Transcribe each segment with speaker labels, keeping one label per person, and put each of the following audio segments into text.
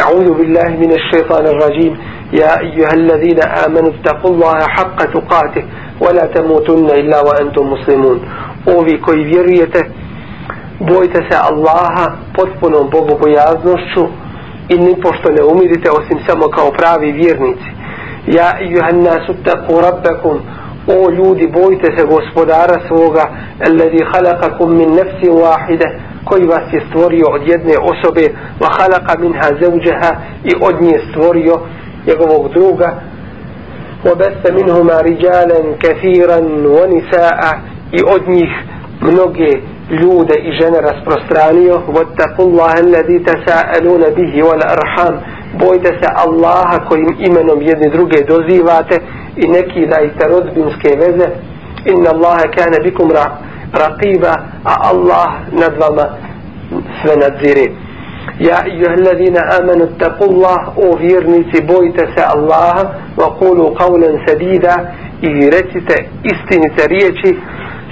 Speaker 1: أعوذ بالله من الشيطان الرجيم. يا أيها الذين آمنوا اتقوا الله حق تقاته ولا تموتن إلا وأنتم مسلمون. أوفي كي فيريت بويت الله بطفن بوغو بيازنش إني بوشتن أميرت أسم سمك أبرابي فيرنيت يا أيها الناس اتقوا ربكم O ljudi, bojte se gospodara svoga, الذي خلقكم من نفس واحدة koji vas je stvorio od jedne osobe wa halaka minha zawjaha i od nje stvorio njegovog druga. Wa besta minhuma rijalan kathiran wa nisa'a i od njih mnoge ljude i žene rasprostranio. Wa taqullaha alladhi tasa'aluna bihi wal arham. Bojte se Allaha kojim imenom jedne druge dozivate i neki dajte rodbinske veze. Inna Allaha kana bikum ra raqiba a Allah nad vama sve nadzire. Ja ejuha amanu attaqullah o vjernici bojite se Allaha wa qulu qawlan sadida i recite istinite riječi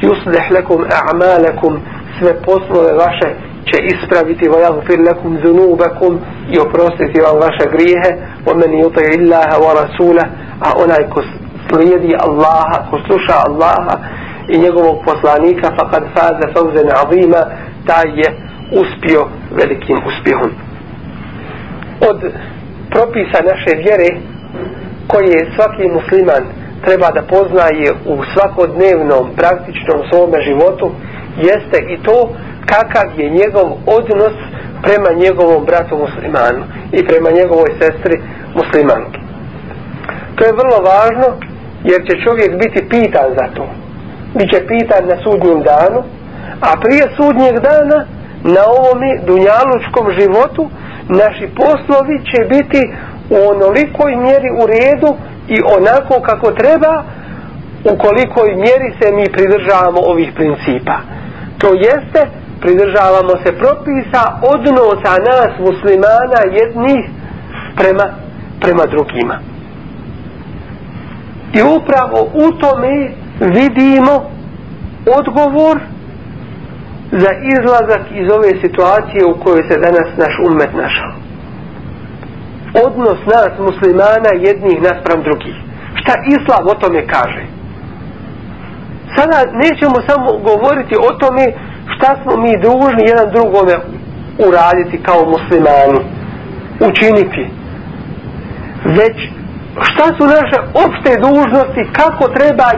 Speaker 1: yuslih lakum a'malakum sve poslove vaše će ispraviti wa yaghfir lakum dhunubakum i oprostiti vam vaše grijehe wa man yuti illaha wa rasulahu a onaj ko slijedi Allaha ko sluša Allaha i njegovog poslanika faqad faza fawzan azima taj je uspio velikim uspjehom od propisa naše vjere koje svaki musliman treba da poznaje u svakodnevnom praktičnom svome životu jeste i to kakav je njegov odnos prema njegovom bratu muslimanu i prema njegovoj sestri muslimanki. To je vrlo važno jer će čovjek biti pitan za to. Biće pitan na sudnjem danu, a prije sudnjeg dana na ovome dunjalučkom životu naši poslovi će biti u onolikoj mjeri u redu i onako kako treba u kolikoj mjeri se mi pridržavamo ovih principa. To jeste, pridržavamo se propisa odnosa nas muslimana jednih prema, prema drugima. I upravo u tome vidimo odgovor za izlazak iz ove situacije u kojoj se danas naš umet našao. Odnos nas muslimana jednih naspram drugih. Šta islam o tome kaže? Sada nećemo samo govoriti o tome šta smo mi dužni jedan drugome uraditi kao muslimani. Učiniti. Već šta su naše opšte dužnosti, kako treba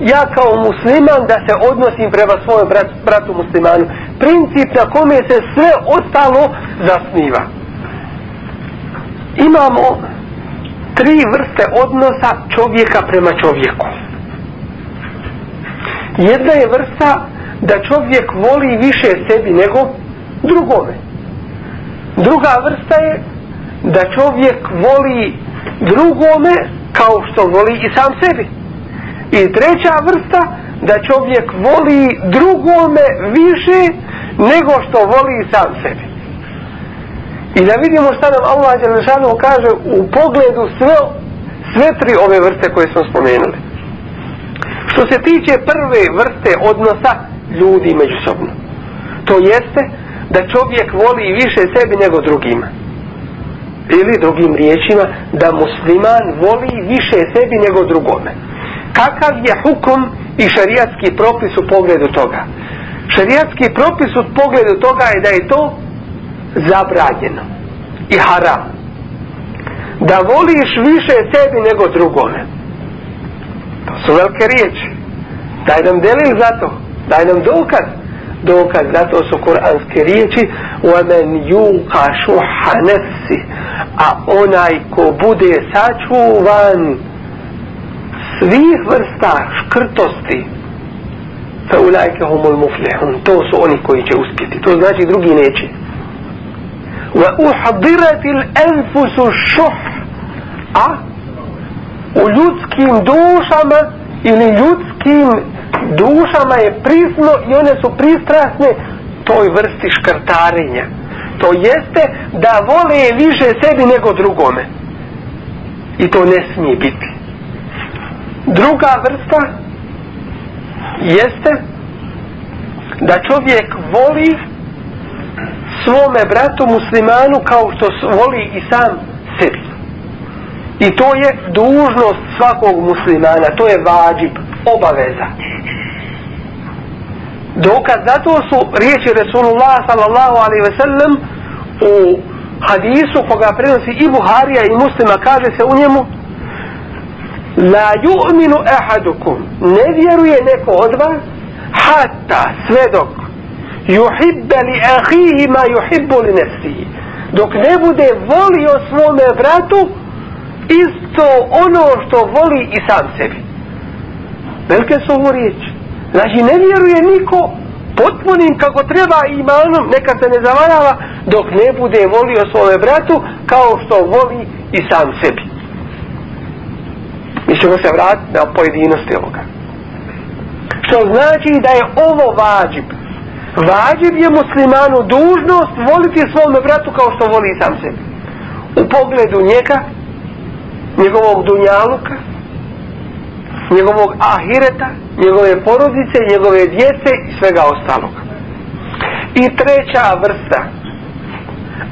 Speaker 1: ja kao musliman da se odnosim prema svojom brat, bratu muslimanu. Princip na kome se sve ostalo zasniva. Imamo tri vrste odnosa čovjeka prema čovjeku. Jedna je vrsta da čovjek voli više sebi nego drugome. Druga vrsta je da čovjek voli drugome kao što voli i sam sebi. I treća vrsta, da čovjek voli drugome više nego što voli sam sebi. I da vidimo šta nam Allah Đelešanu kaže u pogledu sve, sve tri ove vrste koje smo spomenuli. Što se tiče prve vrste odnosa ljudi međusobno. To jeste da čovjek voli više sebi nego drugima. Ili drugim riječima da musliman voli više sebi nego drugome kakav je hukum i šarijatski propis u pogledu toga. Šarijatski propis u pogledu toga je da je to zabranjeno i haram. Da voliš više sebi nego drugome. To su velike riječi. Daj nam delil za to. Daj nam dokaz. dokaz za to su kuranske riječi وَمَنْ يُوْقَ شُحَ نَفْسِ a onaj ko bude sačuvan svih vrsta škrtosti. Fa ulajke humul muflihun. To su oni koji će uspjeti. To znači drugi neće. Wa uhdiratil anfusu šuh. A? U ljudskim dušama ili ljudskim dušama je prisno i one su pristrasne toj vrsti škrtarenja. To jeste da vole više sebi nego drugome. I to ne smije biti druga vrsta jeste da čovjek voli svome bratu muslimanu kao što voli i sam sebi. I to je dužnost svakog muslimana to je vađib, obaveza. Dokaz zato su riječi Resulullah sallallahu alaihi ve sellem u hadisu koga prenosi i Buharija i muslima kaže se u njemu la yu'minu ahadukum. Ne vjeruje neko od vas hatta sve dok yuhibba li ahihi ma yuhibbu li nefsihi dok ne bude volio svome bratu isto ono što voli i sam sebi. Velike su ovo riječi. Znači ne vjeruje niko potpunim kako treba imanom neka se ne zavarava dok ne bude volio svome bratu kao što voli i sam sebi mi ćemo se vratiti na pojedinosti ovoga. Što znači da je ovo vađib. Vađib je muslimanu dužnost voliti svome bratu kao što voli sam sebi. U pogledu njega njegovog dunjaluka njegovog ahireta njegove porodice, njegove djece i svega ostalog i treća vrsta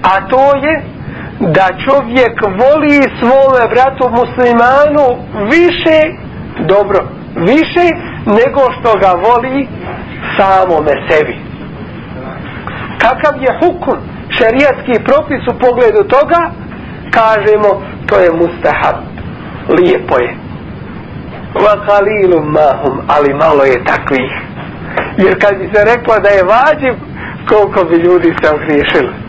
Speaker 1: a to je da čovjek voli svome bratu muslimanu više dobro više nego što ga voli samome sebi. Kakav je hukum šerijatski propis u pogledu toga? Kažemo to je mustahab lijepo je. Wa kalilum mahum ali malo je takvih. Jer kad bi se reklo da je vađiv koliko bi ljudi se ogriješili?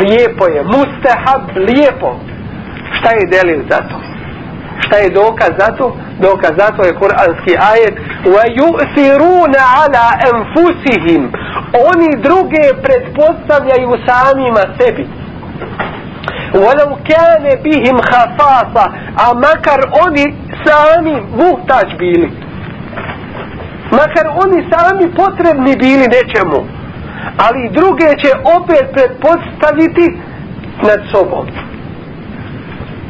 Speaker 1: lijepo je mustahab lijepo šta je delil za to šta je dokaz za to dokaz za to je kuranski ajet wa yu'thiruna ala anfusihim oni druge pretpostavljaju samima sebi ولو كان بهم خصاصة a makar oni sami muhtač bili makar oni sami potrebni bili nečemu ali druge će opet pretpostaviti nad sobom.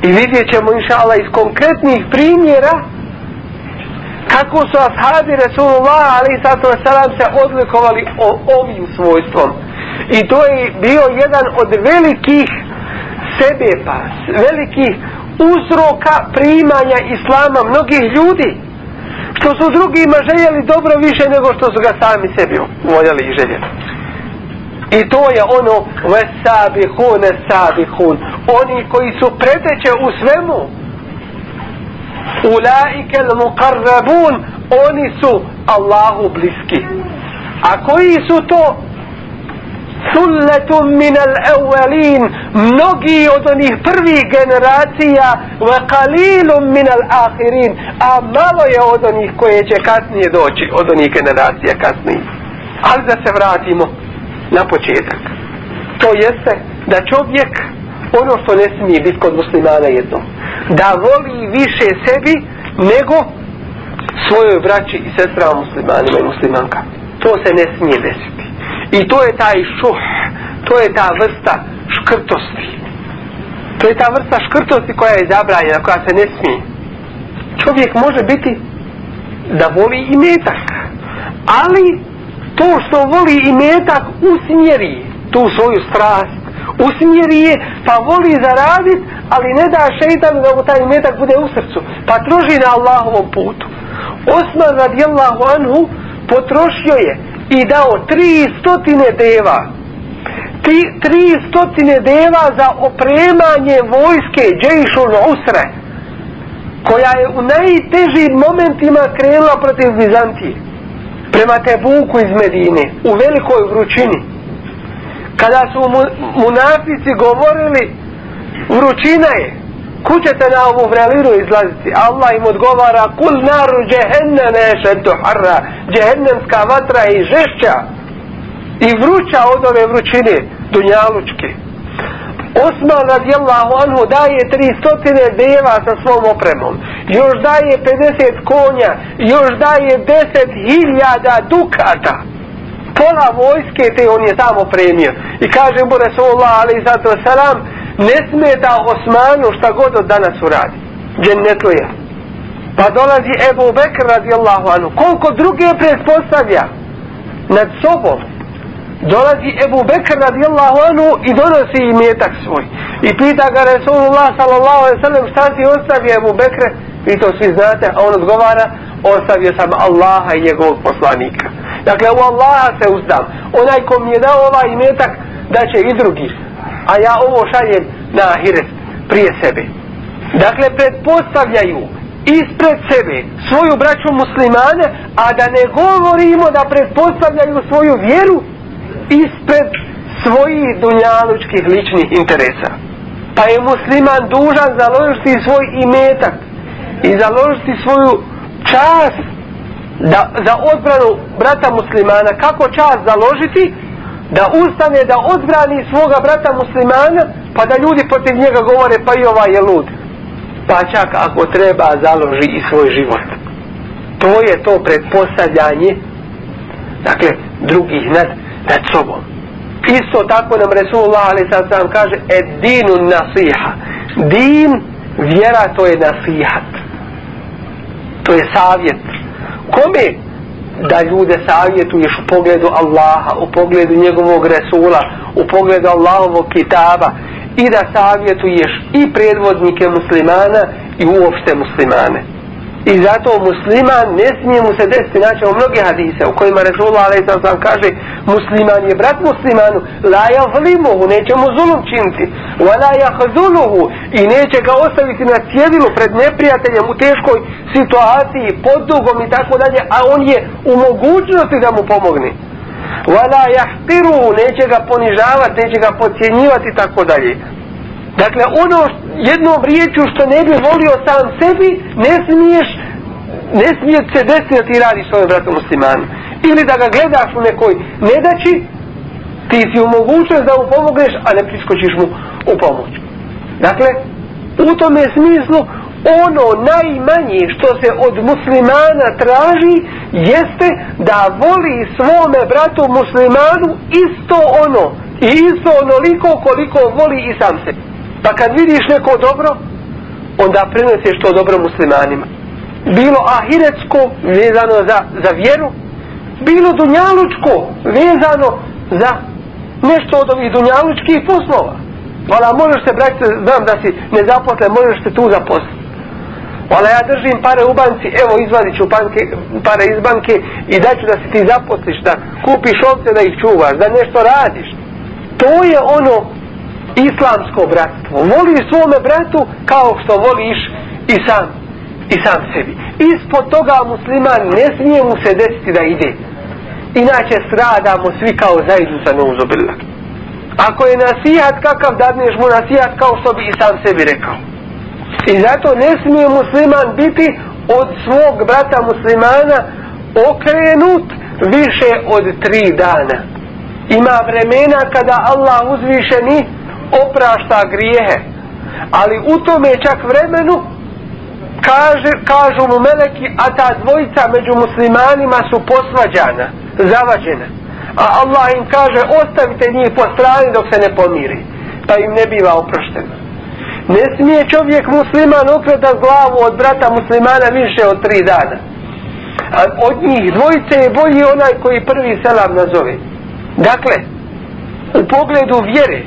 Speaker 1: I vidjet ćemo inša Allah iz konkretnih primjera kako su ashabi Rasulullah ali sato salam se odlikovali o ovim svojstvom. I to je bio jedan od velikih sebe pa velikih uzroka primanja islama mnogih ljudi što su drugima željeli dobro više nego što su ga sami sebi voljeli i željeli i to je ono vesabihun esabihun oni koji su preteće u svemu. Ulaike muqarrabun oni su Allahu bliski. A koji su to? Sulletum min al awalin mnogi od onih prvih generacija ve kalilum min al akhirin. A malo je od onih koje će kasnije doći od onih generacija kasnije ali da se vratimo na početak. To jeste da čovjek ono što ne smije biti kod muslimana jedno. Da voli više sebi nego svojoj braći i sestrama muslimanima i muslimanka. To se ne smije desiti. I to je taj šuh to je ta vrsta škrtosti. To je ta vrsta škrtosti koja je zabranjena koja se ne smije. Čovjek može biti da voli i metak ali to što voli i metak usmjeri. Tu svoju strast. Usmjeri je pa voli zaradit ali ne da šeitan da mu taj metak bude u srcu pa troži na Allahovom putu. Osman radijallahu anhu potrošio je i dao tri stotine deva. Ti, tri stotine deva za opremanje vojske Džejšun Usre koja je u najtežim momentima krenula protiv Bizantije prema Tebuku iz Medine u velikoj vrućini. Kada su mu, munafici govorili vrućina je kućete na ovu vrelinu izlaziti? Allah im odgovara kul naru džehennene šeddu harra. Džehennemska vatra i žešća i vruća od ove vrućine dunjalučke. Osman radijallahu anhu daje 300 deva sa svom opremom. Još daje 50 konja još daje 10.000 dukata. Pola vojske te on je tamo premio i kaže mu Resulullah alaih sato salam ne smeta Osmanu šta god od danas uradi. Džennetlija pa dolazi Ebu Bekr radijallahu anhu. Koliko druge predpostavlja? Nad sobom dolazi Ebu Bekr radijallahu anhu i donosi im metak svoj. I pita ga Resulullah sallallahu alaihi sallam šta ti ostavi Ebu Bekr vi to svi znate a on odgovara ostavio sam Allaha i njegovog poslanika. Dakle u Allaha se uzdam. Onaj ko mi je dao ovaj imetak, da će i drugi. A ja ovo šaljem na ahiret prije sebe. Dakle predpostavljaju ispred sebe svoju braću muslimane a da ne govorimo da predpostavljaju svoju vjeru ispred svojih dunjalučkih ličnih interesa. Pa je musliman dužan založiti svoj imetak i založiti svoju čas da, za odbranu brata muslimana. Kako čas založiti? Da ustane da odbrani svoga brata muslimana pa da ljudi protiv njega govore pa i ovaj je lud. Pa čak ako treba založi i svoj život. To je to predpostavljanje dakle drugih nad, nad sobom. Isto tako nam Resulullah ali sad sam kaže edinu nasiha. Din vjera to je nasihat. To je savjet. Kome? Da ljude savjetuješ u pogledu Allaha u pogledu njegovog Resula u pogledu Allahovog kitaba i da savjetuješ i predvodnike muslimana i uopšte muslimane. I zato musliman ne smije mu se desiti, znači u mnoge hadise u kojima Resulullah a.s. sam kaže musliman je brat muslimanu, la javlimuhu, neće mu zulum činiti, wa la jahzuluhu i neće ga ostaviti na cjedilu pred neprijateljem u teškoj situaciji, pod dugom i tako dalje, a on je u mogućnosti da mu pomogne. Wa la jahtiruhu, neće ga ponižavati, neće ga podcjenjivati i tako dalje. Dakle, ono jednom riječu što ne bi volio sam sebi, ne smiješ, ne smije se desiti da ti radiš svojom bratom muslimanu. Ili da ga gledaš u nekoj nedaći, ti si u mogućnost da mu pomogneš, a ne priskočiš mu u pomoć. Dakle, u tome smislu, ono najmanje što se od muslimana traži, jeste da voli svome bratu muslimanu isto ono, i isto onoliko koliko voli i sam sebi. Pa kad vidiš neko dobro, onda prineseš to dobro muslimanima. Bilo ahiretsko vezano za, za vjeru, bilo dunjalučko vezano za nešto od ovih dunjalučkih poslova. Vala, možeš se, brati, znam da si nezaposlen, možeš se tu zaposliti. Vala, ja držim pare u banci, evo izvadit ću banke, pare iz banke i daću da se ti zaposliš, da kupiš ovce da ih čuvaš, da nešto radiš. To je ono islamsko bratstvo. Voli svome bratu kao što voliš i sam i sam sebi. Ispod toga musliman ne smije mu se desiti da ide. Inače stradamo svi kao zajednica na uzobila. Ako je nasihat kakav dadneš mu nasihat kao što bi i sam sebi rekao. I zato ne smije musliman biti od svog brata muslimana okrenut više od tri dana. Ima vremena kada Allah uzvišeni oprašta grijehe. Ali u tome čak vremenu kaže, kažu mu meleki a ta dvojica među muslimanima su posvađana zavađena. A Allah im kaže ostavite njih po strani dok se ne pomiri pa im ne biva oprošteno. Ne smije čovjek musliman ukreta glavu od brata muslimana više od tri dana. A od njih dvojice je bolji onaj koji prvi selam nazove. Dakle u pogledu vjere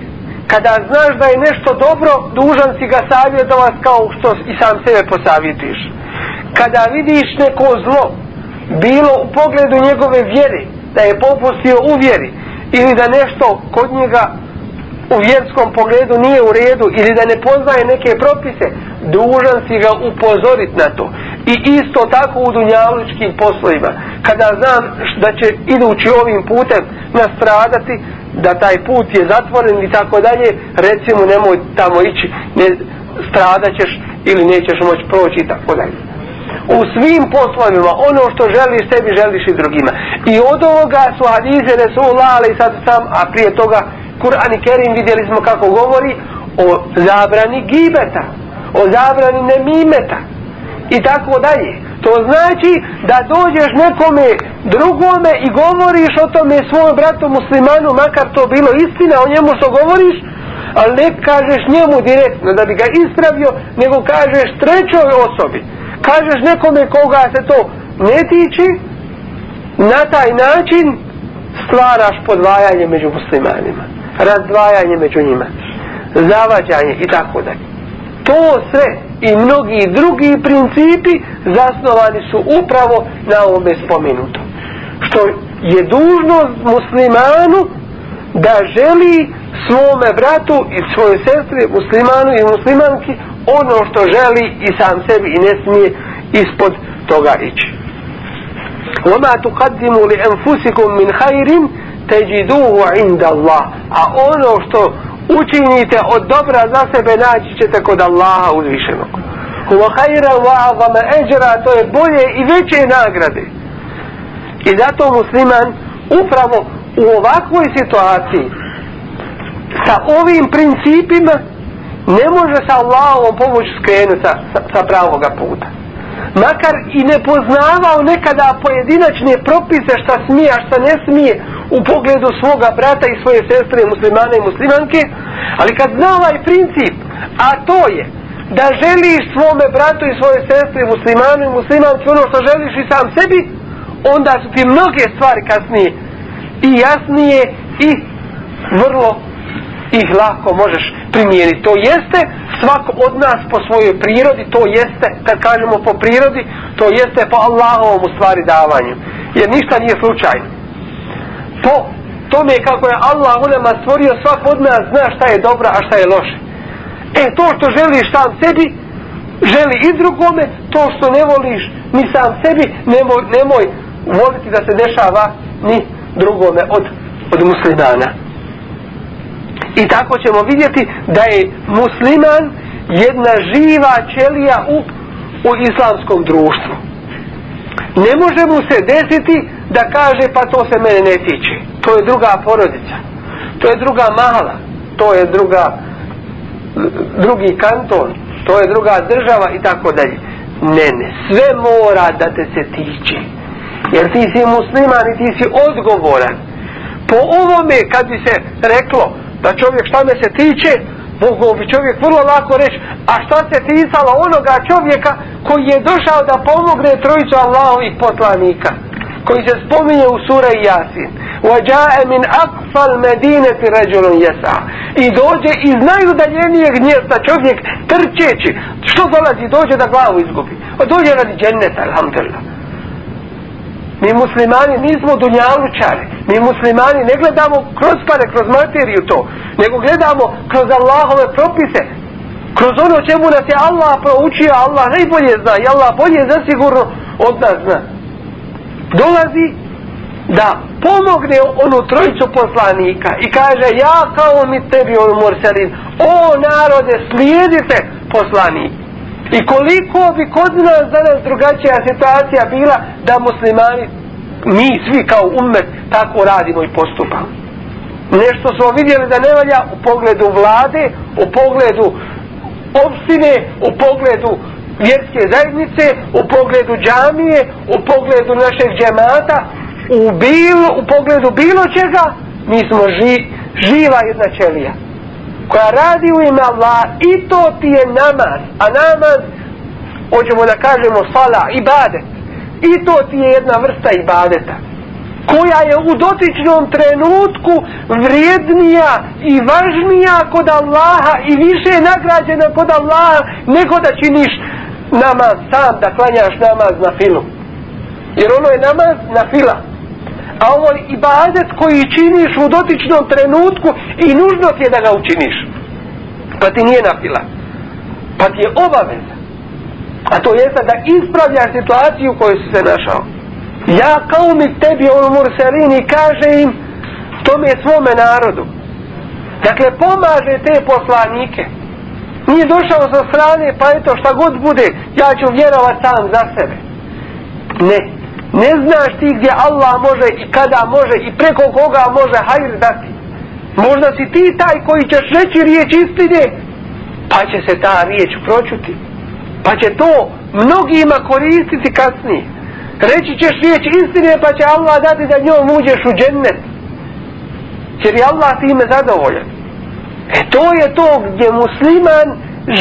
Speaker 1: kada znaš da je nešto dobro, dužan si ga savjetovati kao što i sam sebe posavjetiš. Kada vidiš neko zlo, bilo u pogledu njegove vjere, da je popustio u vjeri, ili da nešto kod njega u vjerskom pogledu nije u redu, ili da ne poznaje neke propise, dužan si ga upozoriti na to. I isto tako u dunjalučkim poslovima. kada znam da će idući ovim putem nastradati da taj put je zatvoren i tako dalje recimo nemoj tamo ići ne stradaćeš ili nećeš moći proći i tako dalje u svim poslovima ono što želiš sebi želiš i drugima i od ovoga su hadize Resulullah ali sad sam a prije toga Kur'an i Kerim vidjeli smo kako govori o zabrani gibeta o zabrani nemimeta i tako dalje. To znači da dođeš nekome drugome i govoriš o tome svojom bratu muslimanu makar to bilo istina o njemu što govoriš ali ne kažeš njemu direktno da bi ga ispravio nego kažeš trećoj osobi. Kažeš nekome koga se to ne tiči na taj način stvaraš podvajanje među muslimanima razdvajanje među njima zavađanje i tako dalje to sve i mnogi drugi principi zasnovani su upravo na ovome spomenuto što je dužnost muslimanu da želi svome bratu i svoje sestri muslimanu i muslimanki ono što želi i sam sebi i ne smije ispod toga ići وما تقدموا لأنفسكم من خير teđiduhu inda Allah a ono što učinite od dobra za sebe naći ćete kod Allaha uzvišenog. Huwa khayran wa azama ajra to je bolje i veće nagrade. I zato musliman upravo u ovakvoj situaciji sa ovim principima ne može sa Allahom pomoć skrenuti sa, sa, sa pravoga puta makar i ne poznavao nekada pojedinačne propise šta smije, a šta ne smije u pogledu svoga brata i svoje sestre muslimane i muslimanke ali kad zna ovaj princip a to je da želiš svome bratu i svoje sestre muslimanu i muslimanke ono što želiš i sam sebi onda su ti mnoge stvari kasnije i jasnije i vrlo ih lako možeš primijeniti. To jeste svako od nas po svojoj prirodi, to jeste, kad kažemo po prirodi, to jeste po Allahovom u stvari davanju. Jer ništa nije slučajno. Po tome kako je Allah u nama stvorio, svak od nas zna šta je dobro, a šta je loše. E, to što želiš sam sebi, želi i drugome, to što ne voliš ni sam sebi, nemoj, nemoj voliti da se dešava ni drugome od, od muslimana. I tako ćemo vidjeti da je musliman jedna živa ćelija u, u islamskom društvu. Ne može mu se desiti da kaže pa to se mene ne tiče. To je druga porodica. To je druga mahala. To je druga drugi kanton. To je druga država i tako dalje. Ne, ne. Sve mora da te se tiče. Jer ti si musliman i ti si odgovoran. Po ovome kad bi se reklo da čovjek šta me se tiče, mogu bi čovjek vrlo lako reći, a šta se ticalo onoga čovjeka koji je došao da pomogne trojicu Allahovih poslanika, koji se spominje u sura Jasin. وَجَاءَ مِنْ أَقْفَ الْمَدِينَةِ رَجُلٌ يَسَعَ I dođe iz najudaljenijeg mjesta čovjek trčeći. Što dolazi? Dođe da glavu izgubi. O dođe radi dženneta, alhamdulillah. Mi muslimani nismo dunjalučari. Mi muslimani ne gledamo kroz pare, kroz materiju to. Nego gledamo kroz Allahove propise. Kroz ono čemu nas je Allah proučio. Allah najbolje zna. I Allah bolje zasigurno od nas zna. Dolazi da pomogne onu trojicu poslanika i kaže ja kao mi tebi on morselin o narode slijedite poslanika I koliko bi kod nas danas drugačija situacija bila da muslimani, mi svi kao umet, tako radimo i postupamo. Nešto smo vidjeli da ne valja u pogledu vlade, u pogledu opštine, u pogledu vjerske zajednice, u pogledu džamije, u pogledu našeg džemata, u, bilo, u pogledu bilo čega, mi smo ži, živa jedna ćelija koja radi u ime Allah i to ti je namaz. A namaz hoćemo da kažemo sala, ibadet. I to ti je jedna vrsta ibadeta koja je u dotičnom trenutku vrijednija i važnija kod Allaha i više nagrađena kod Allaha nego da činiš namaz sam da klanjaš namaz na filu. Jer ono je namaz na fila a ovo je ibadet koji činiš u dotičnom trenutku i nužno ti je da ga učiniš pa ti nije napila pa ti je obaveza a to jeste da ispravljaš situaciju u kojoj si se našao Ja kao mi tebi ono Murselini kaže im tome svome narodu. Dakle, pomaže te poslanike. Nije došao sa strane, pa eto šta god bude, ja ću vjerovat sam za sebe. Ne. Ne znaš ti gdje Allah može i kada može i preko koga može hajr dati. Možda si ti taj koji ćeš reći riječ istine, pa će se ta riječ pročuti. Pa će to mnogima koristiti kasnije. Reći ćeš riječ istine, pa će Allah dati da njom uđeš u džennet. Jer je Allah time zadovoljan. E to je to gdje musliman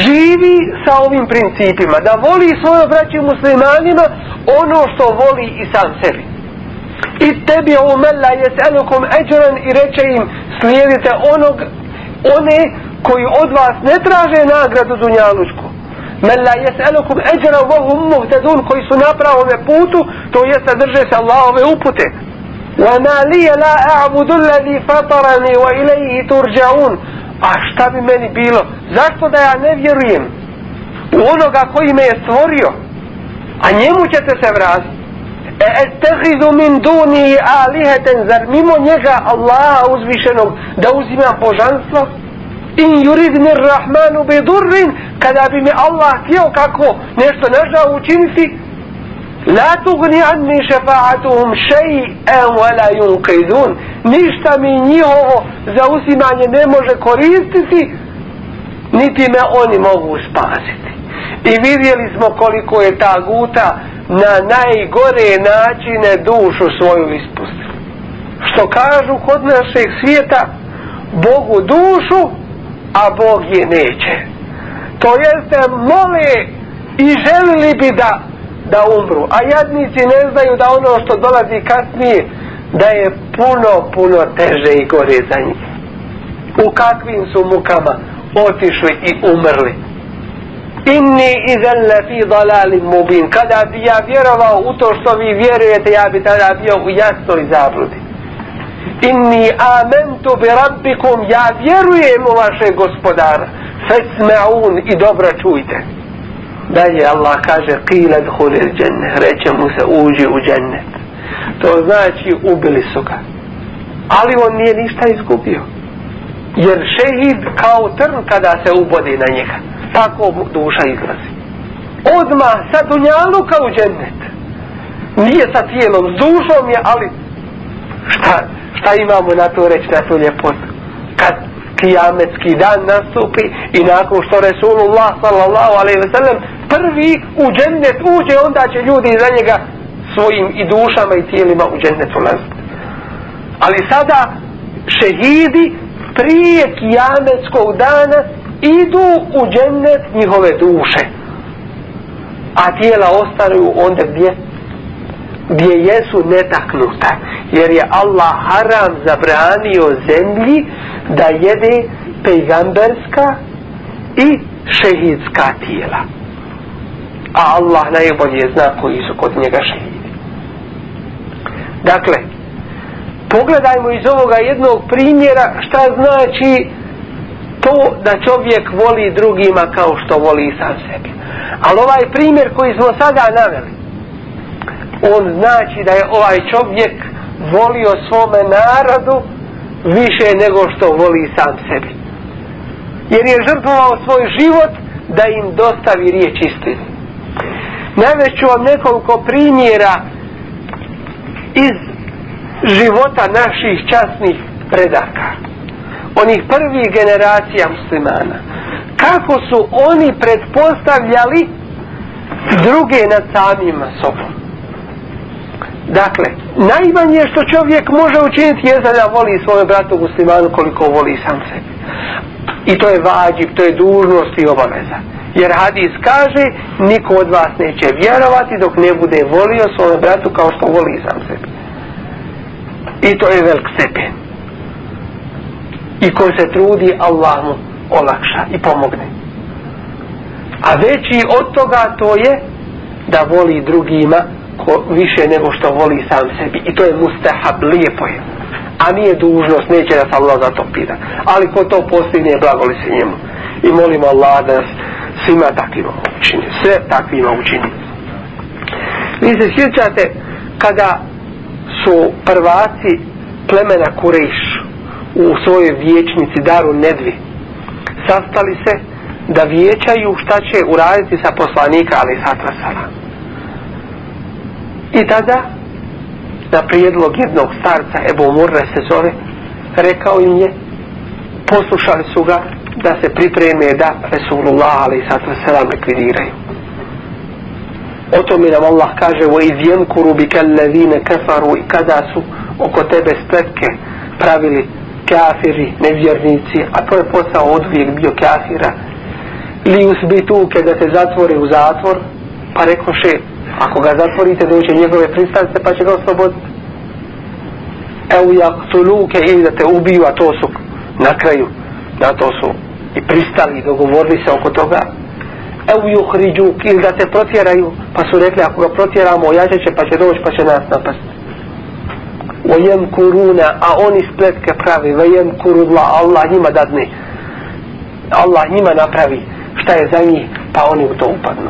Speaker 1: živi sa ovim principima. Da voli svoje braće muslimanima ono što voli i sam sebi. I tebi u mella jeselukum eđran i reče im slijedite onog, one koji od vas ne traže nagradu dunjalučku. Mella jeselukum eđran vohum muhtedun koji su na pravome putu, to jeste drže se Allahove upute. وما لي لا أعبد الذي فطرني وإليه ترجعون a šta bi meni bilo? Zašto da ja ne vjerujem u onoga koji me je stvorio? A njemu ćete se vratiti. E estehidu min duni aliheten zar mimo njega Allaha uzvišenog da uzimam božanstvo? In yuridni rahmanu bi durrin kada bi mi Allah htio kako nešto nežao učiniti La tugni anni šefa'atuhum še'en wala yunqidun. Ništa mi njihovo zauzimanje ne može koristiti, niti me oni mogu spasiti. I vidjeli smo koliko je ta guta na najgore načine dušu svoju ispustila. Što kažu kod našeg svijeta, Bogu dušu, a Bog je neće. To jeste mole i želili bi da da umru. A jadnici ne znaju da ono što dolazi kasnije, da je puno, puno teže i gore za njih. U kakvim su mukama otišli i umrli. Inni izen fi dalalim mubin. Kada bi ja vjerovao u to što vi vjerujete, ja bi tada bio u jasnoj zabludi. Inni amentu bi rabbikum, ja vjerujem u vaše gospodara. Fesme'un i dobro čujte. Dalje Allah kaže Qila dhulil dženne Reče mu se uđi u džennet. To znači ubili su ga. Ali on nije ništa izgubio. Jer šehid kao trn kada se ubodi na njega Tako duša izlazi. Odma sa dunjaluka u džennet. Nije sa tijelom, s dušom je, ali šta, šta imamo na to reći, na to ljepotu? Kad kijametski dan nastupi i nakon što Resulullah sallallahu alaihi ve sellem prvi u džennet uđe onda će ljudi za njega svojim i dušama i tijelima u džennet ulaziti. Ali sada šehidi prije kijametskog dana idu u džennet njihove duše a tijela ostaju onda gdje? Gdje jesu netaknuta jer je Allah haram zabranio zemlji da jede pejgamberska i šehidska tijela. A Allah najbolje zna koji su kod njega šehidi. Dakle pogledajmo iz ovoga jednog primjera šta znači to da čovjek voli drugima kao što voli sam sebi. Ali ovaj primjer koji smo sada naveli on znači da je ovaj čovjek volio svome narodu više nego što voli sam sebi. Jer je žrtvovao svoj život da im dostavi riječ istine. Naveću vam nekoliko primjera iz života naših časnih predaka. Onih prvih generacija muslimana. Kako su oni predpostavljali druge nad samima sobom. Dakle, najmanje što čovjek može učiniti je da voli svoje bratu muslimanu koliko voli sam sebi. I to je vađib, to je dužnost i obaveza. Jer hadis kaže, niko od vas neće vjerovati dok ne bude volio svoje bratu kao što voli sam sebi. I to je velik stepen. I ko se trudi, Allah mu olakša i pomogne. A veći od toga to je da voli drugima ko više nego što voli sam sebi. I to je mustahab, lijepo je. A nije dužnost, neće nas Allah za to pita. Ali ko to postigne, blagoli se njemu. I molimo Allah da nas svima takvima učini, sve takvima učini. Vi se sjećate kada su prvaci plemena Kurejš u svojoj vječnici Daru Nedvi sastali se da vijećaju šta će uraditi sa poslanika ali satra. I tada na prijedlog jednog starca Ebu Murre se zove rekao im je poslušali su ga da se pripreme da Resulullah ali satra sala likvidiraju. O tome nam Allah kaže wa iz yankuru bika alladhina i kada su oko tebe spletke pravili kafiri, nevjernici, a to je posao od uvijek bio kafira. Li usbituke da te zatvore u zatvor, pa rekoše, ako ga zatvorite, doće njegove pristavce, pa će ga osloboditi. Evo jak tuluke ili da te ubiju, a to su na kraju, na to su i pristali i dogovorili se oko toga. Evo juhriđuk ili da te protjeraju, pa su rekli, ako ga protjeramo, ojačat će, pa će doći, pa će nas napasti vajem kuruna a oni spletke pravi vajem kurudla, Allah njima dadne Allah njima napravi šta je za njih pa oni u to upadnu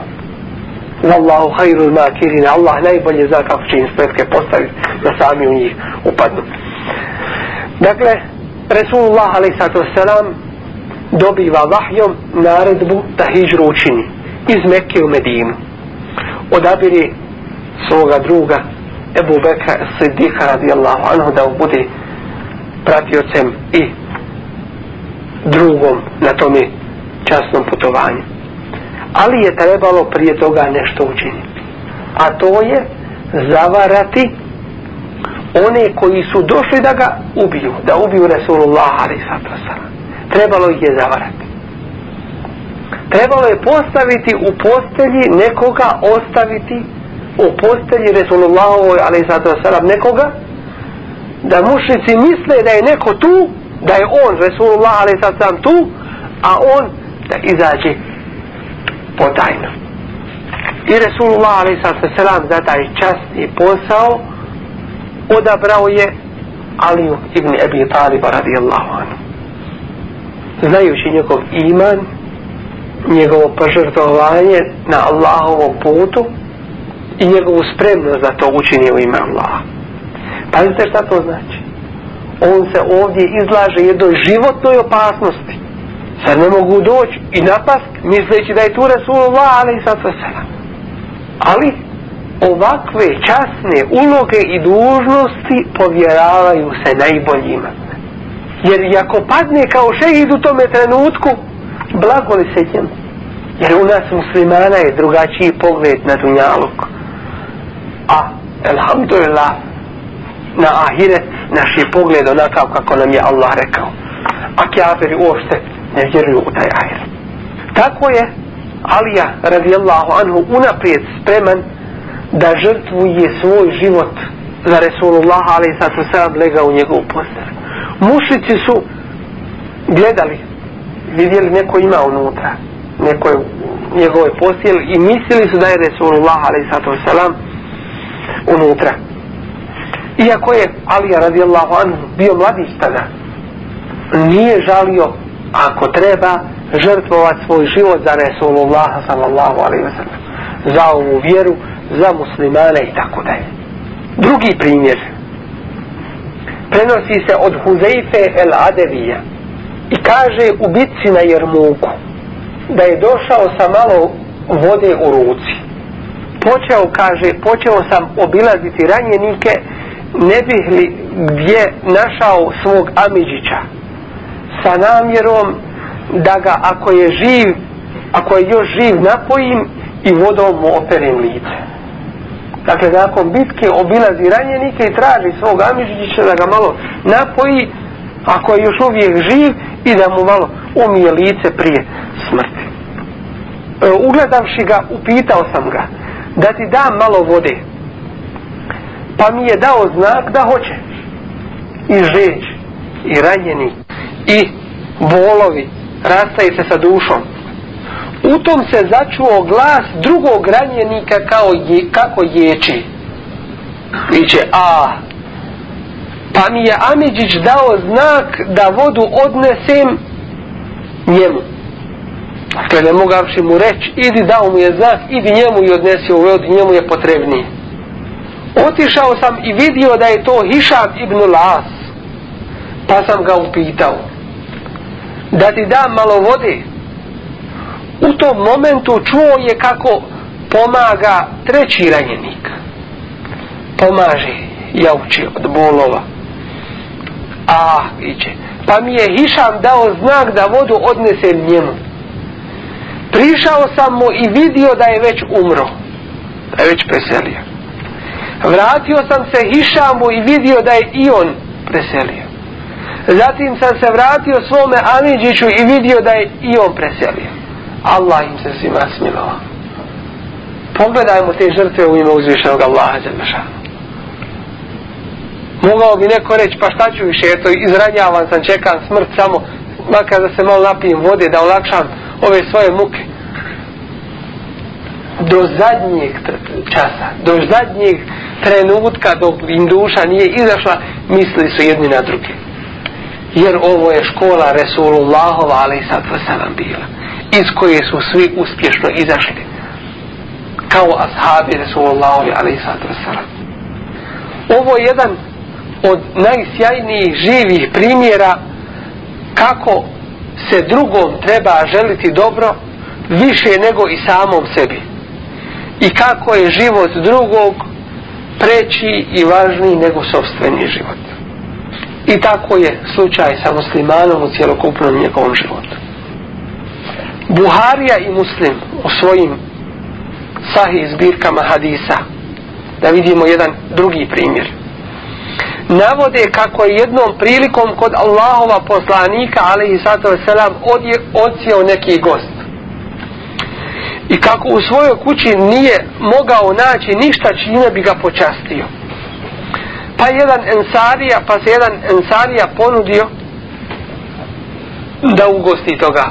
Speaker 1: Wallahu khairul makirin Allah najbolje zna kako će im spletke postaviti da sami u njih upadnu dakle Resulullah a.s. dobiva vahjom naredbu da hijđru učini iz Mekke u Medinu odabiri svoga druga Ebu Bekra Siddiqa radijallahu anhu da bude pratiocem i drugom na tome časnom putovanju. Ali je trebalo prije toga nešto učiniti. A to je zavarati one koji su došli da ga ubiju, da ubiju Resulullah Trebalo ih je zavarati. Trebalo je postaviti u postelji nekoga ostaviti u postelji Resulullahovoj alaihissalatu nekoga da mušnici misle da je neko tu da je on Resulullah alaihissalatu tu a on da izađe potajno i Resulullah a.s. za taj časni posao odabrao je Aliju ibn Abi Talib radijallahu anhu znajući njegov iman njegovo požrtovanje na Allahovom putu i njegovu spremnost da to učini u ime Allaha. Pazite šta to znači. On se ovdje izlaže jednoj životnoj opasnosti. Sad ne mogu doći i napast misleći da je tu Rasulullah ali i sad Ali ovakve časne uloge i dužnosti povjeravaju se najboljima. Jer ako padne kao šehid u tome trenutku, blago li se njemu? Jer u nas muslimana je drugačiji pogled na dunjaluk a alhamdulillah na ahiret naš je pogled onakav kako nam je Allah rekao a kjaferi uopšte ne vjeruju u taj ahiret tako je Alija radijallahu anhu unaprijed spreman da žrtvuje svoj život za Resulullah ali sad su lega u njegovu poster. mušici su gledali vidjeli neko ima unutra neko je njegove postel i mislili su da je Resulullah ali sad unutra. Iako je Alija radijallahu anhu bio mladić tada, nije žalio ako treba žrtvovat svoj život za Resulullah sallallahu alaihi wa sallam. Za ovu vjeru, za muslimane i tako dalje. Drugi primjer prenosi se od Huzeife el Adevija i kaže u bitci na Jermuku da je došao sa malo vode u ruci počeo, kaže, počeo sam obilaziti ranjenike, ne bih li gdje našao svog Amidžića sa namjerom da ga ako je živ, ako je još živ napojim i vodom mu operem lice. Dakle, nakon bitke obilazi ranjenike i traži svog Amižića da ga malo napoji, ako je još uvijek živ i da mu malo umije lice prije smrti. E, ugledavši ga, upitao sam ga, da ti dam malo vode pa mi je dao znak da hoće i žeđ i ranjenik i bolovi rastaje se sa dušom. U tom se začuo glas drugog ranjenika kao je, kako ječi. Viće a pa mi je Amidžić dao znak da vodu odnesem njemu. Dakle, ne mogavši mu reći, idi dao mu je znak, idi njemu i odnesi u vodu, njemu je potrebnije. otišao sam i vidio da je to Hišam ibn Las pa sam ga upitao da ti dam malo vode. U tom momentu čuo je kako pomaga treći ranjenik. Pomaže jauči od bolova. A iće pa mi je Hišam dao znak da vodu odnesem njemu. Prišao sam mu i vidio da je već umro. Da je već preselio. Vratio sam se Hišamu i vidio da je i on preselio zatim sam se vratio svome Amidžiću i vidio da je i on preselio. Allah im se svima smilovao. Pogledajmo te žrtve u ime uzvišenog Allaha Đelešanu. Mogao bi neko reći pa šta ću više? Eto izranjavan sam čekam smrt samo makar da se malo napijem vode da olakšam ove svoje muke. Do zadnjeg časa do zadnjeg trenutka dok im duša nije izašla misli su jedni na drugi jer ovo je škola Resulullahova ali i sad vasalam bila. Iz koje su svi uspješno izašli. Kao ashabi Resulullahovi ali i sad ovo je jedan od najsjajnijih živih primjera kako se drugom treba želiti dobro više nego i samom sebi. I kako je život drugog preći i važniji nego sobstveni život i tako je slučaj sa muslimanom u cijelokupnom njegovom životu. Buharija i muslim u svojim sahih zbirkama hadisa da vidimo jedan drugi primjer navode kako je jednom prilikom kod Allahova poslanika alaihi sato selam odsjeo neki gost. I kako u svojoj kući nije mogao naći ništa čime bi ga počastio pa jedan ensarija pa se jedan ensarija ponudio da ugosti toga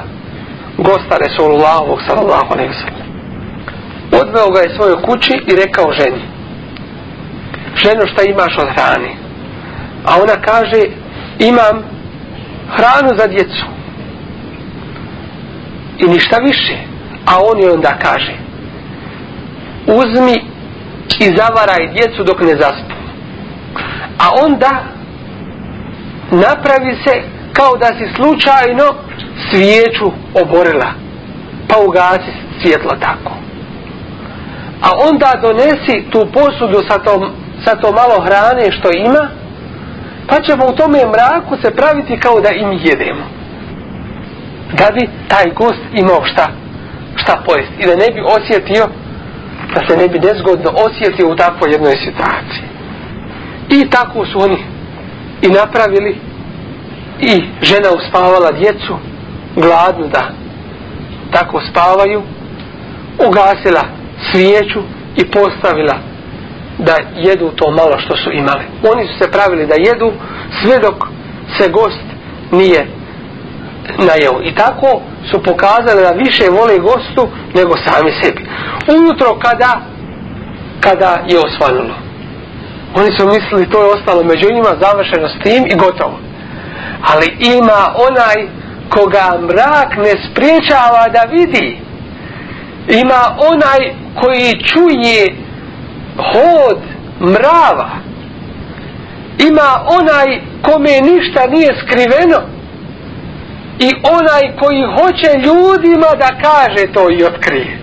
Speaker 1: gosta Resulullahovog sallallahu alaihi sallam. Odveo ga je svojoj kući i rekao ženi ženo šta imaš od hrani a ona kaže imam hranu za djecu. I ništa više. A on je onda kaže uzmi i zavaraj djecu dok ne zaspi a onda napravi se kao da si slučajno svijeću oborila pa ugasi svjetlo tako a onda donesi tu posudu sa tom, sa to malo hrane što ima pa ćemo u tome mraku se praviti kao da im jedemo. Da bi taj gost imao šta, šta pojesti. I da ne bi osjetio, da se ne bi nezgodno osjetio u takvoj jednoj situaciji. I tako su oni i napravili i žena uspavala djecu gladnu da tako spavaju ugasila svijeću i postavila da jedu to malo što su imali. Oni su se pravili da jedu sve dok se gost nije najeo. I tako su pokazali da više vole gostu nego sami sebi. Ujutro kada kada je osvanulo. Oni su mislili to je ostalo među njima završeno s tim i gotovo. Ali ima onaj koga mrak ne spriječava da vidi. Ima onaj koji čuje hod mrava ima onaj kome ništa nije skriveno i onaj koji hoće ljudima da kaže to i otkrije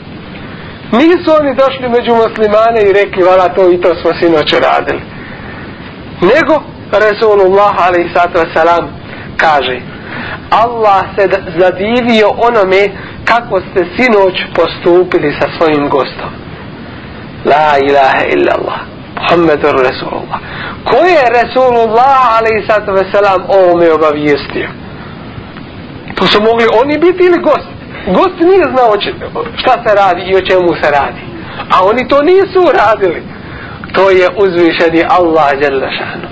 Speaker 1: nisu oni došli među muslimane i rekli vala to i to smo sinoć radili nego Resulullah a.s. kaže Allah se zadivio onome kako ste sinoć postupili sa svojim gostom La ilaha illa Allah. Muhammedur Resulullah. Ko je Resulullah a.s. ovome obavijestio? To su mogli oni biti ili gost? Gost nije znao šta se radi i o čemu se radi. A oni to nisu radili. To je uzvišeni Allah Đelešanu.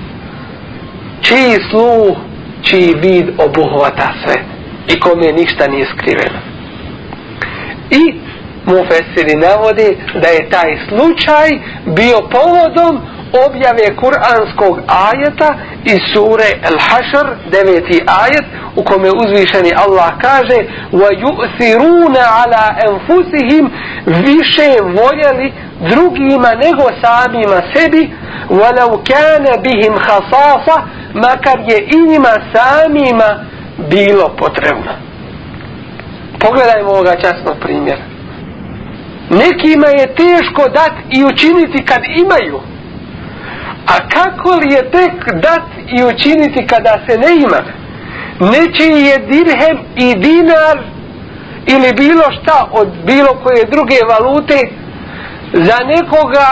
Speaker 1: Čiji sluh, čiji vid obuhvata sve. I kome ništa nije skriveno. I mufesiri navodi da je taj slučaj bio povodom objave kuranskog ajeta iz sure Al-Hashr, deveti ajet, u kome uzvišeni Allah kaže وَيُؤْثِرُونَ عَلَىٰ أَنفُسِهِمْ više voljeli drugima nego samima sebi وَلَوْ كَانَ بِهِمْ خَصَاصَ makar je i njima samima bilo potrebno. Pogledajmo ovoga časnog primjera. Nekima je teško dat i učiniti kad imaju. A kako li je tek dat i učiniti kada se ne ima? Nečiji je dirhem i dinar ili bilo šta od bilo koje druge valute za nekoga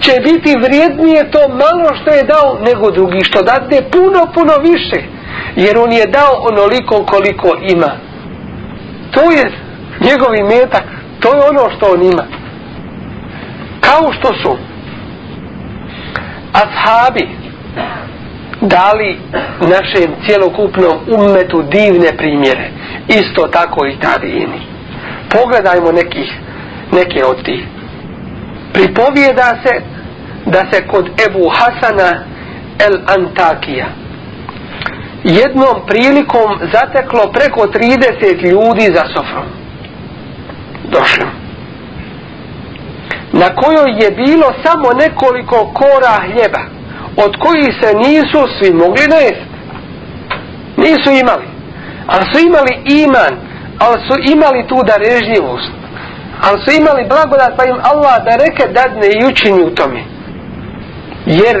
Speaker 1: će biti vrijednije to malo što je dao nego drugi što date puno puno više jer on je dao onoliko koliko ima to je njegovi metak to je ono što on ima kao što su ashabi dali našem cjelokupnom umetu divne primjere. Isto tako i tabijini pogledajmo nekih neke od tih. Pripovijeda se da se kod Ebu Hasana el Antakija jednom prilikom zateklo preko 30 ljudi za sofrom. Došli na kojoj je bilo samo nekoliko kora hljeba od kojih se nisu svi mogli najesti nisu imali. Ali su imali iman ali su imali tu darežljivost. Ali su imali blagodat pa im Allah da reke dadne i učini u tome. Jer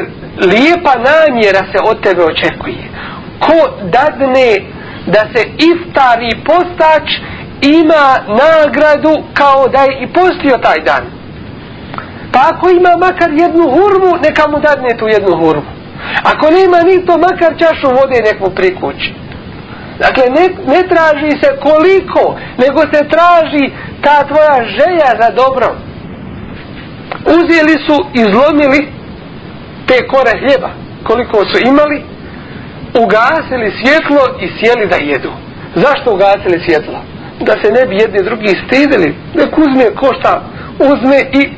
Speaker 1: lijepa namjera se od tebe očekuje. Ko dadne da se iftari postač ima nagradu kao da je i postio taj dan pa ako ima makar jednu hurmu neka mu dadne tu jednu hurmu ako nema ni to makar čašu vode nek mu prikući Dakle, ne, ne traži se koliko, nego se traži ta tvoja želja za dobro. Uzeli su, i zlomili te kore hljeba, koliko su imali, ugasili svjetlo i sjeli da jedu. Zašto ugasili svjetlo? Da se ne bi jedni drugi stidili, nek uzme ko šta, uzme i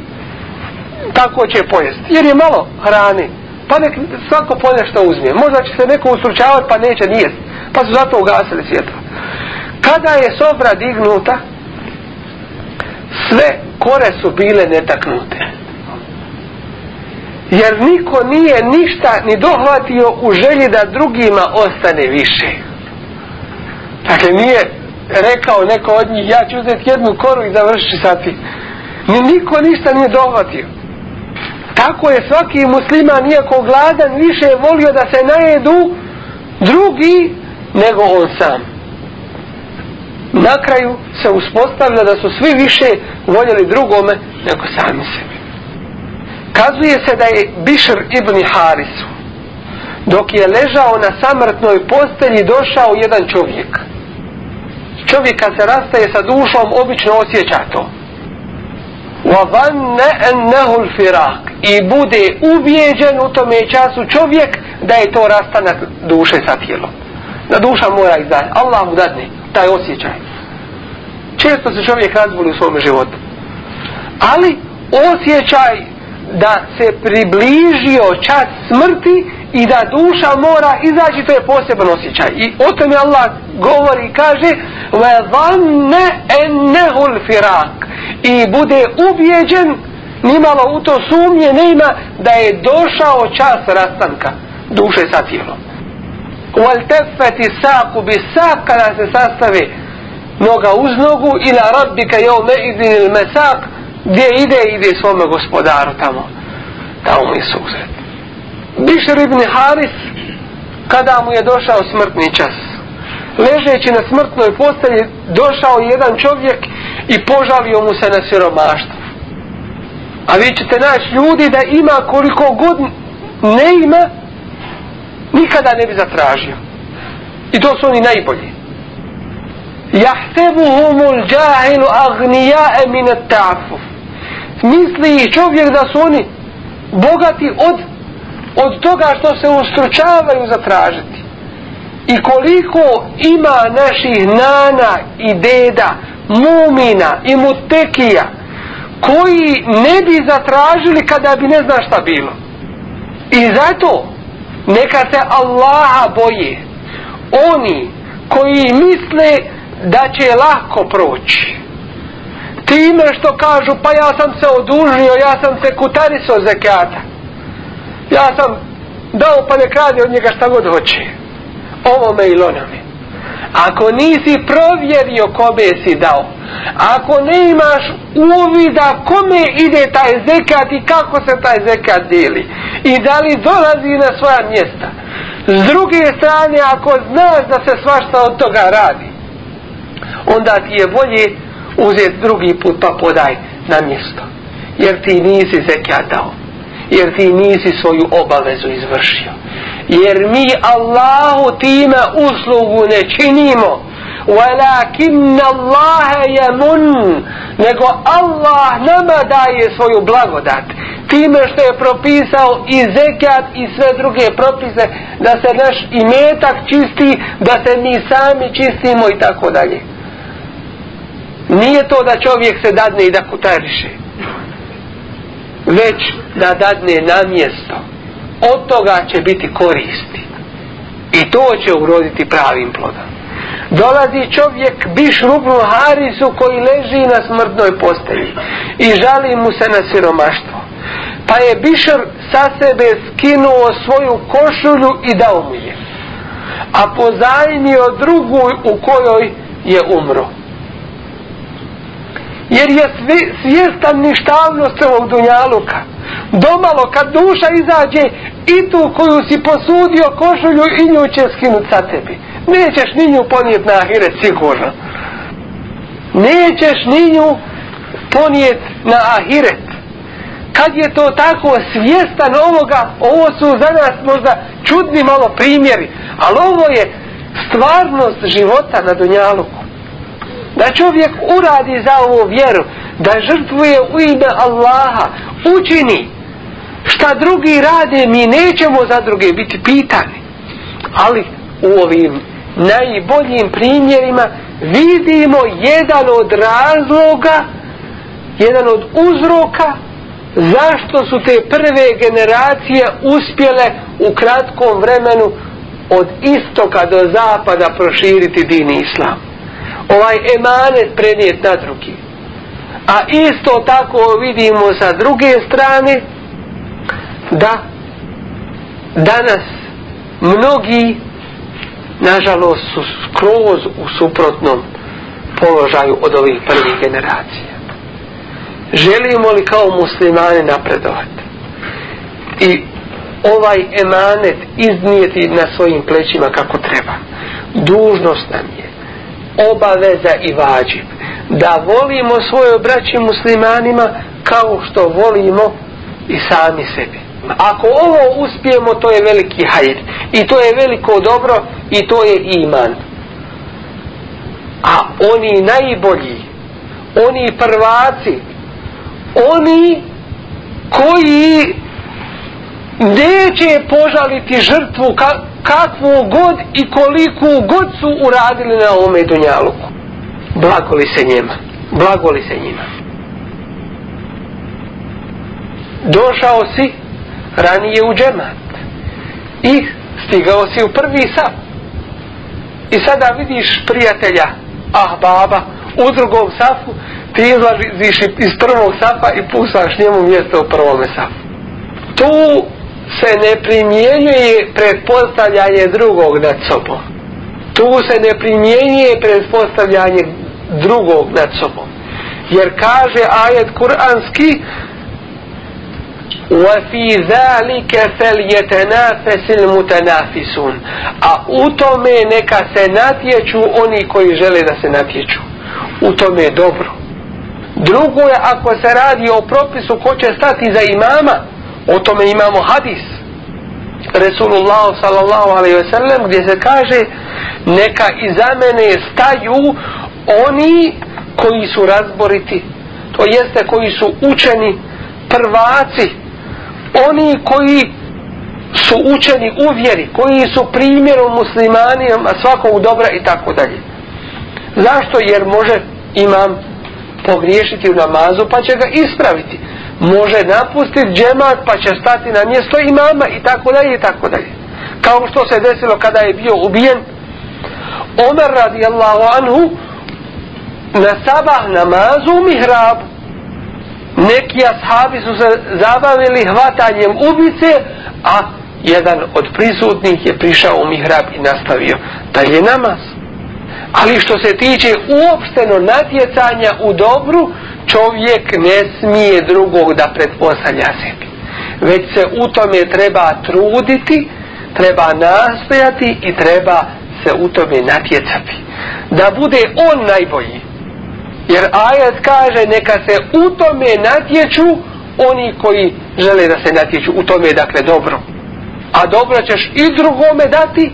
Speaker 1: tako će pojesti. Jer je malo hrane, pa nek svako polje što uzme. Možda će se neko ustručavati pa neće nijest. pa su zato ugasili svjetlo. Kada je sobra dignuta, sve kore su bile netaknute. Jer niko nije ništa ni dohvatio u želji da drugima ostane više. Dakle, nije rekao neko od njih, ja ću uzeti jednu koru i završiti sati. Ni niko ništa nije dohvatio. Tako je svaki musliman, nijako gladan, više volio da se najedu drugi nego on sam. Na kraju se uspostavlja da su svi više voljeli drugome nego sami sebi. Kazuje se da je Bišr ibn Harisu dok je ležao na samrtnoj postelji došao jedan čovjek. Čovjek kad se rastaje sa dušom obično osjeća to. وَظَنَّ أَنَّهُ الْفِرَاقِ I bude ubijeđen u tome času čovjek da je to rastanak duše sa tijelom da duša mora izdati. Allah mu dadne taj osjećaj. Često se čovjek razboli u svom životu. Ali osjećaj da se približio čas smrti i da duša mora izaći, to je poseban osjećaj. I o tome Allah govori i kaže وَظَنَّ أَنَّهُ الْفِرَاقِ I bude ubjeđen, nimalo u to sumnje nema da je došao čas rastanka duše sa tijelom. U altefeti saku bi sak kada se sastave noga uz nogu i na rabbika je ome idin il mesak gdje ide, ide svome gospodaru tamo. Tamo mi suzet. Bišer ibn Haris kada mu je došao smrtni čas ležeći na smrtnoj postelji došao jedan čovjek i požalio mu se na siromaštvo a vi ćete naći ljudi da ima koliko god ne ima nikada ne bi zatražio. I to su oni najbolji. Jahtebuhumul džahilu agnijae minet ta'afuf. Misli čovjek da su oni bogati od, od toga što se ustručavaju zatražiti. I koliko ima naših nana i deda, mumina i mutekija, koji ne bi zatražili kada bi ne zna šta bilo. I zato neka se Allaha boje. Oni koji misle da će lako proći. Time što kažu pa ja sam se odužio ja sam se kutarisao zekata ja sam dao pa nek radi od njega šta god hoće. Ovome ili onome ako nisi provjerio kome si dao. Ako ne imaš uvida kome ide taj zekat i kako se taj zekat deli i da li dolazi na svoja mjesta. S druge strane ako znaš da se svašta od toga radi onda ti je bolje uzeti drugi put pa podaj na mjesto. Jer ti nisi zekat dao. Jer ti nisi svoju obavezu izvršio jer mi Allahu time uslugu ne činimo. Walakin Allah yamun. Nego Allah nama daje svoju blagodat. Time što je propisao i zekat i sve druge propise da se naš imetak čisti da se mi sami čistimo i tako dalje. Nije to da čovjek se dadne i da kutariše već da dadne na mjesto od toga će biti koristi. I to će uroditi pravim plodom. Dolazi čovjek biš rubnu harisu koji leži na smrtnoj postelji i žali mu se na siromaštvo. Pa je bišar sa sebe skinuo svoju košulju i dao mu je. A pozajmio drugu u kojoj je umro jer je svi, svjestan ništavnost ovog dunjaluka. Domalo kad duša izađe i tu koju si posudio košulju i nju će skinut sa tebi. Nećeš ni nju ponijet na ahiret sigurno. Nećeš ni nju ponijet na ahiret. Kad je to tako svjestan ovoga ovo su za nas možda čudni malo primjeri ali ovo je stvarnost života na dunjaluku da čovjek uradi za ovu vjeru da žrtvuje u ime Allaha učini. Šta drugi rade mi nećemo za druge biti pitani. Ali u ovim najboljim primjerima vidimo jedan od razloga jedan od uzroka zašto su te prve generacije uspjele u kratkom vremenu od istoka do zapada proširiti din islam ovaj emanet prenijet na drugi. A isto tako vidimo sa druge strane da danas mnogi nažalost su skroz u suprotnom položaju od ovih prvih generacija. Želimo li kao muslimani napredovati? I ovaj emanet iznijeti na svojim plećima kako treba. Dužnost nam je obaveza i vađib. Da volimo svoje braće muslimanima kao što volimo i sami sebi. Ako ovo uspijemo to je veliki hajr i to je veliko dobro i to je iman. A oni najbolji oni prvaci oni koji neće požaliti žrtvu ka, kakvu god i koliku god su uradili na ovome dunjaluku. Blagoli se njima. Blagoli se njima. Došao si ranije u džemat i stigao si u prvi sap. I sada vidiš prijatelja, ah baba, u drugom safu, ti izlaziš iz prvog safa i pusaš njemu mjesto u prvome safu. Tu se ne primjenjuje predpostavljanje drugog nad sobom. Tu se ne primjenjuje predpostavljanje drugog nad sobom. Jer kaže ajet kuranski وَفِي ذَلِكَ فَلْيَتَنَافَسِ الْمُتَنَافِسُونَ A u tome neka se natječu oni koji žele da se natječu. U tome je dobro. Drugo je ako se radi o propisu ko će stati za imama, O tome imamo hadis. Resulullah sallallahu alaihi ve sellem gdje se kaže neka iza mene staju oni koji su razboriti. To jeste koji su učeni prvaci. Oni koji su učeni u vjeri koji su primjerom muslimanima svakog dobra i tako dalje. Zašto? Jer može imam pogriješiti u namazu pa će ga ispraviti. Može napustiti džemat pa će stati na mjesto imama i tako dalje i tako dalje. Kao što se desilo kada je bio ubijen Omer radijallahu anhu na sabah namazu u mihrabu. Neki ashabi su se zabavili hvatanjem ubice, a jedan od prisutnih je prišao u mihrab i nastavio dalje namaz. Ali što se tiče uopšteno natjecanja u dobru, čovjek ne smije drugog da pretpostavlja sebi. Već se u tome treba truditi, treba nastojati i treba se u tome natjecati. Da bude on najbolji. Jer ajet kaže neka se u tome natječu oni koji žele da se natječu u tome dakle dobro. A dobro ćeš i drugome dati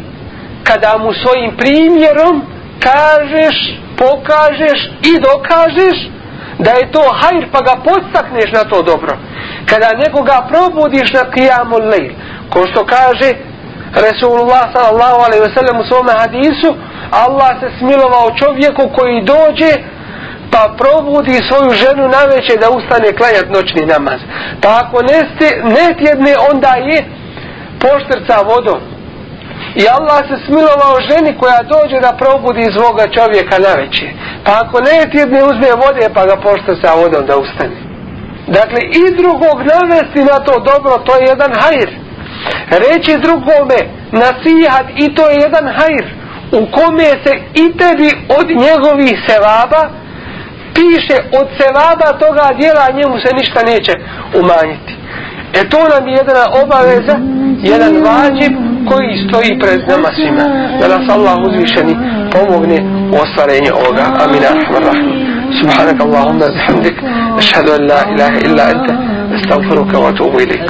Speaker 1: kada mu svojim primjerom kažeš, pokažeš i dokažeš da je to hajr pa ga podstakneš na to dobro. Kada nekoga probudiš na kijamu lejl, ko što kaže Resulullah sallallahu alaihi ve sellem u svome hadisu, Allah se smilovao čovjeku koji dođe pa probudi svoju ženu na večer da ustane klanjati noćni namaz. Pa ako ne, ste, ne tjedne, onda je poštrca vodom. I Allah se smilovao ženi koja dođe da probudi svoga čovjeka na veće. Pa ako ne tjedne, uzme vode pa ga poštrca vodom da ustane. Dakle, i drugog navesti na to dobro, to je jedan hajr. Reći drugome nasihat i to je jedan hajr u kome se i tebi od njegovih sevaba piše od sevaba toga djela njemu se ništa neće umanjiti. E to nam je jedna obaveza, jedan vađib koji stoji pred nama svima. Da nas Allah uzvišeni pomogne u ostvarenju ovoga. Amin. Rahman سبحانك اللهم وبحمدك أشهد أن لا إله إلا أنت أستغفرك وأتوب إليك